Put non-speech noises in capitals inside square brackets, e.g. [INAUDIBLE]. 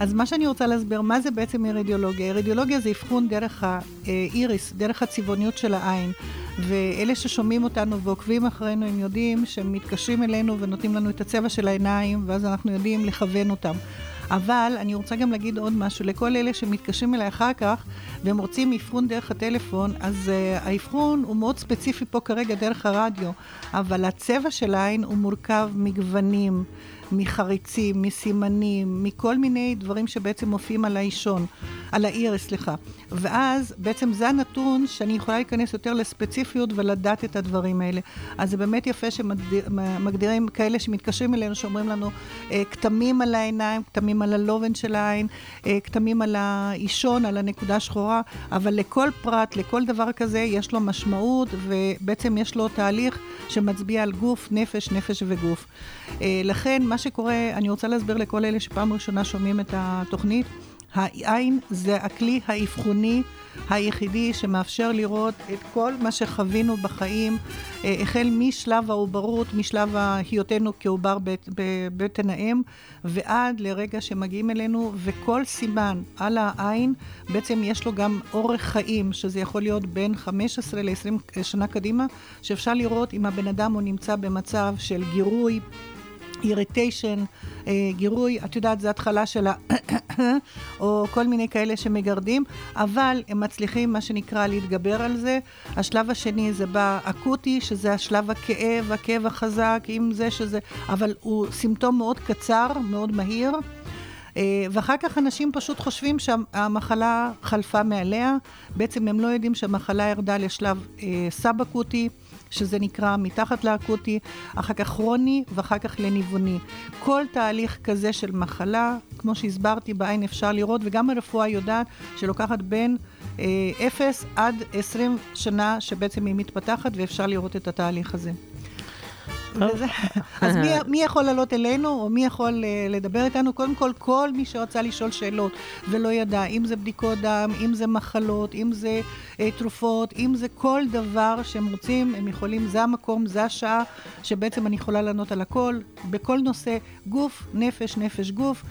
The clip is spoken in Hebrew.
אז מה שאני רוצה להסביר, מה זה בעצם אירידיאולוגיה? אירידיאולוגיה זה אבחון דרך האיריס, דרך הצבעוניות של העין. ואלה ששומעים אותנו ועוקבים אחרינו, הם יודעים שהם מתקשרים אלינו ונותנים לנו את הצבע של העיניים, ואז אנחנו יודעים לכוון אותם. אבל אני רוצה גם להגיד עוד משהו, לכל אלה שמתקשרים אליי אחר כך והם רוצים אבחון דרך הטלפון, אז uh, האבחון הוא מאוד ספציפי פה כרגע דרך הרדיו, אבל הצבע של העין הוא מורכב מגוונים. מחריצים, מסימנים, מכל מיני דברים שבעצם מופיעים על האישון, על האירס, סליחה. ואז בעצם זה הנתון שאני יכולה להיכנס יותר לספציפיות ולדעת את הדברים האלה. אז זה באמת יפה שמגדירים כאלה שמתקשרים אלינו, שאומרים לנו אה, כתמים על העיניים, כתמים על הלובן של העין, אה, כתמים על האישון, על הנקודה השחורה, אבל לכל פרט, לכל דבר כזה, יש לו משמעות, ובעצם יש לו תהליך שמצביע על גוף, נפש, נפש וגוף. אה, לכן, מה שקורה, אני רוצה להסביר לכל אלה שפעם ראשונה שומעים את התוכנית, העין זה הכלי האבחוני היחידי שמאפשר לראות את כל מה שחווינו בחיים, אה, החל משלב העוברות, משלב היותנו כעובר בבטן האם, ועד לרגע שמגיעים אלינו, וכל סימן על העין, בעצם יש לו גם אורך חיים, שזה יכול להיות בין 15 ל-20 שנה קדימה, שאפשר לראות אם הבן אדם הוא נמצא במצב של גירוי. איריטיישן, אה, גירוי, את יודעת, זה התחלה של ה... [COUGHS] או כל מיני כאלה שמגרדים, אבל הם מצליחים, מה שנקרא, להתגבר על זה. השלב השני זה באקוטי, שזה השלב הכאב, הכאב החזק, עם זה שזה... אבל הוא סימפטום מאוד קצר, מאוד מהיר. אה, ואחר כך אנשים פשוט חושבים שהמחלה חלפה מעליה, בעצם הם לא יודעים שהמחלה ירדה לשלב אה, סאב-אקוטי. שזה נקרא מתחת לאקוטי, אחר כך כרוני ואחר כך לניווני. כל תהליך כזה של מחלה, כמו שהסברתי, בעין אפשר לראות, וגם הרפואה יודעת שלוקחת בין אה, 0 עד 20 שנה שבעצם היא מתפתחת ואפשר לראות את התהליך הזה. אז מי, [LAUGHS] מי יכול לעלות אלינו, או מי יכול uh, לדבר איתנו? קודם כל, כל מי שרצה לשאול שאלות ולא ידע, אם זה בדיקות דם, אם זה מחלות, אם זה uh, תרופות, אם זה כל דבר שהם רוצים, הם יכולים, זה המקום, זה השעה, שבעצם אני יכולה לענות על הכל, בכל נושא, גוף, נפש, נפש, גוף.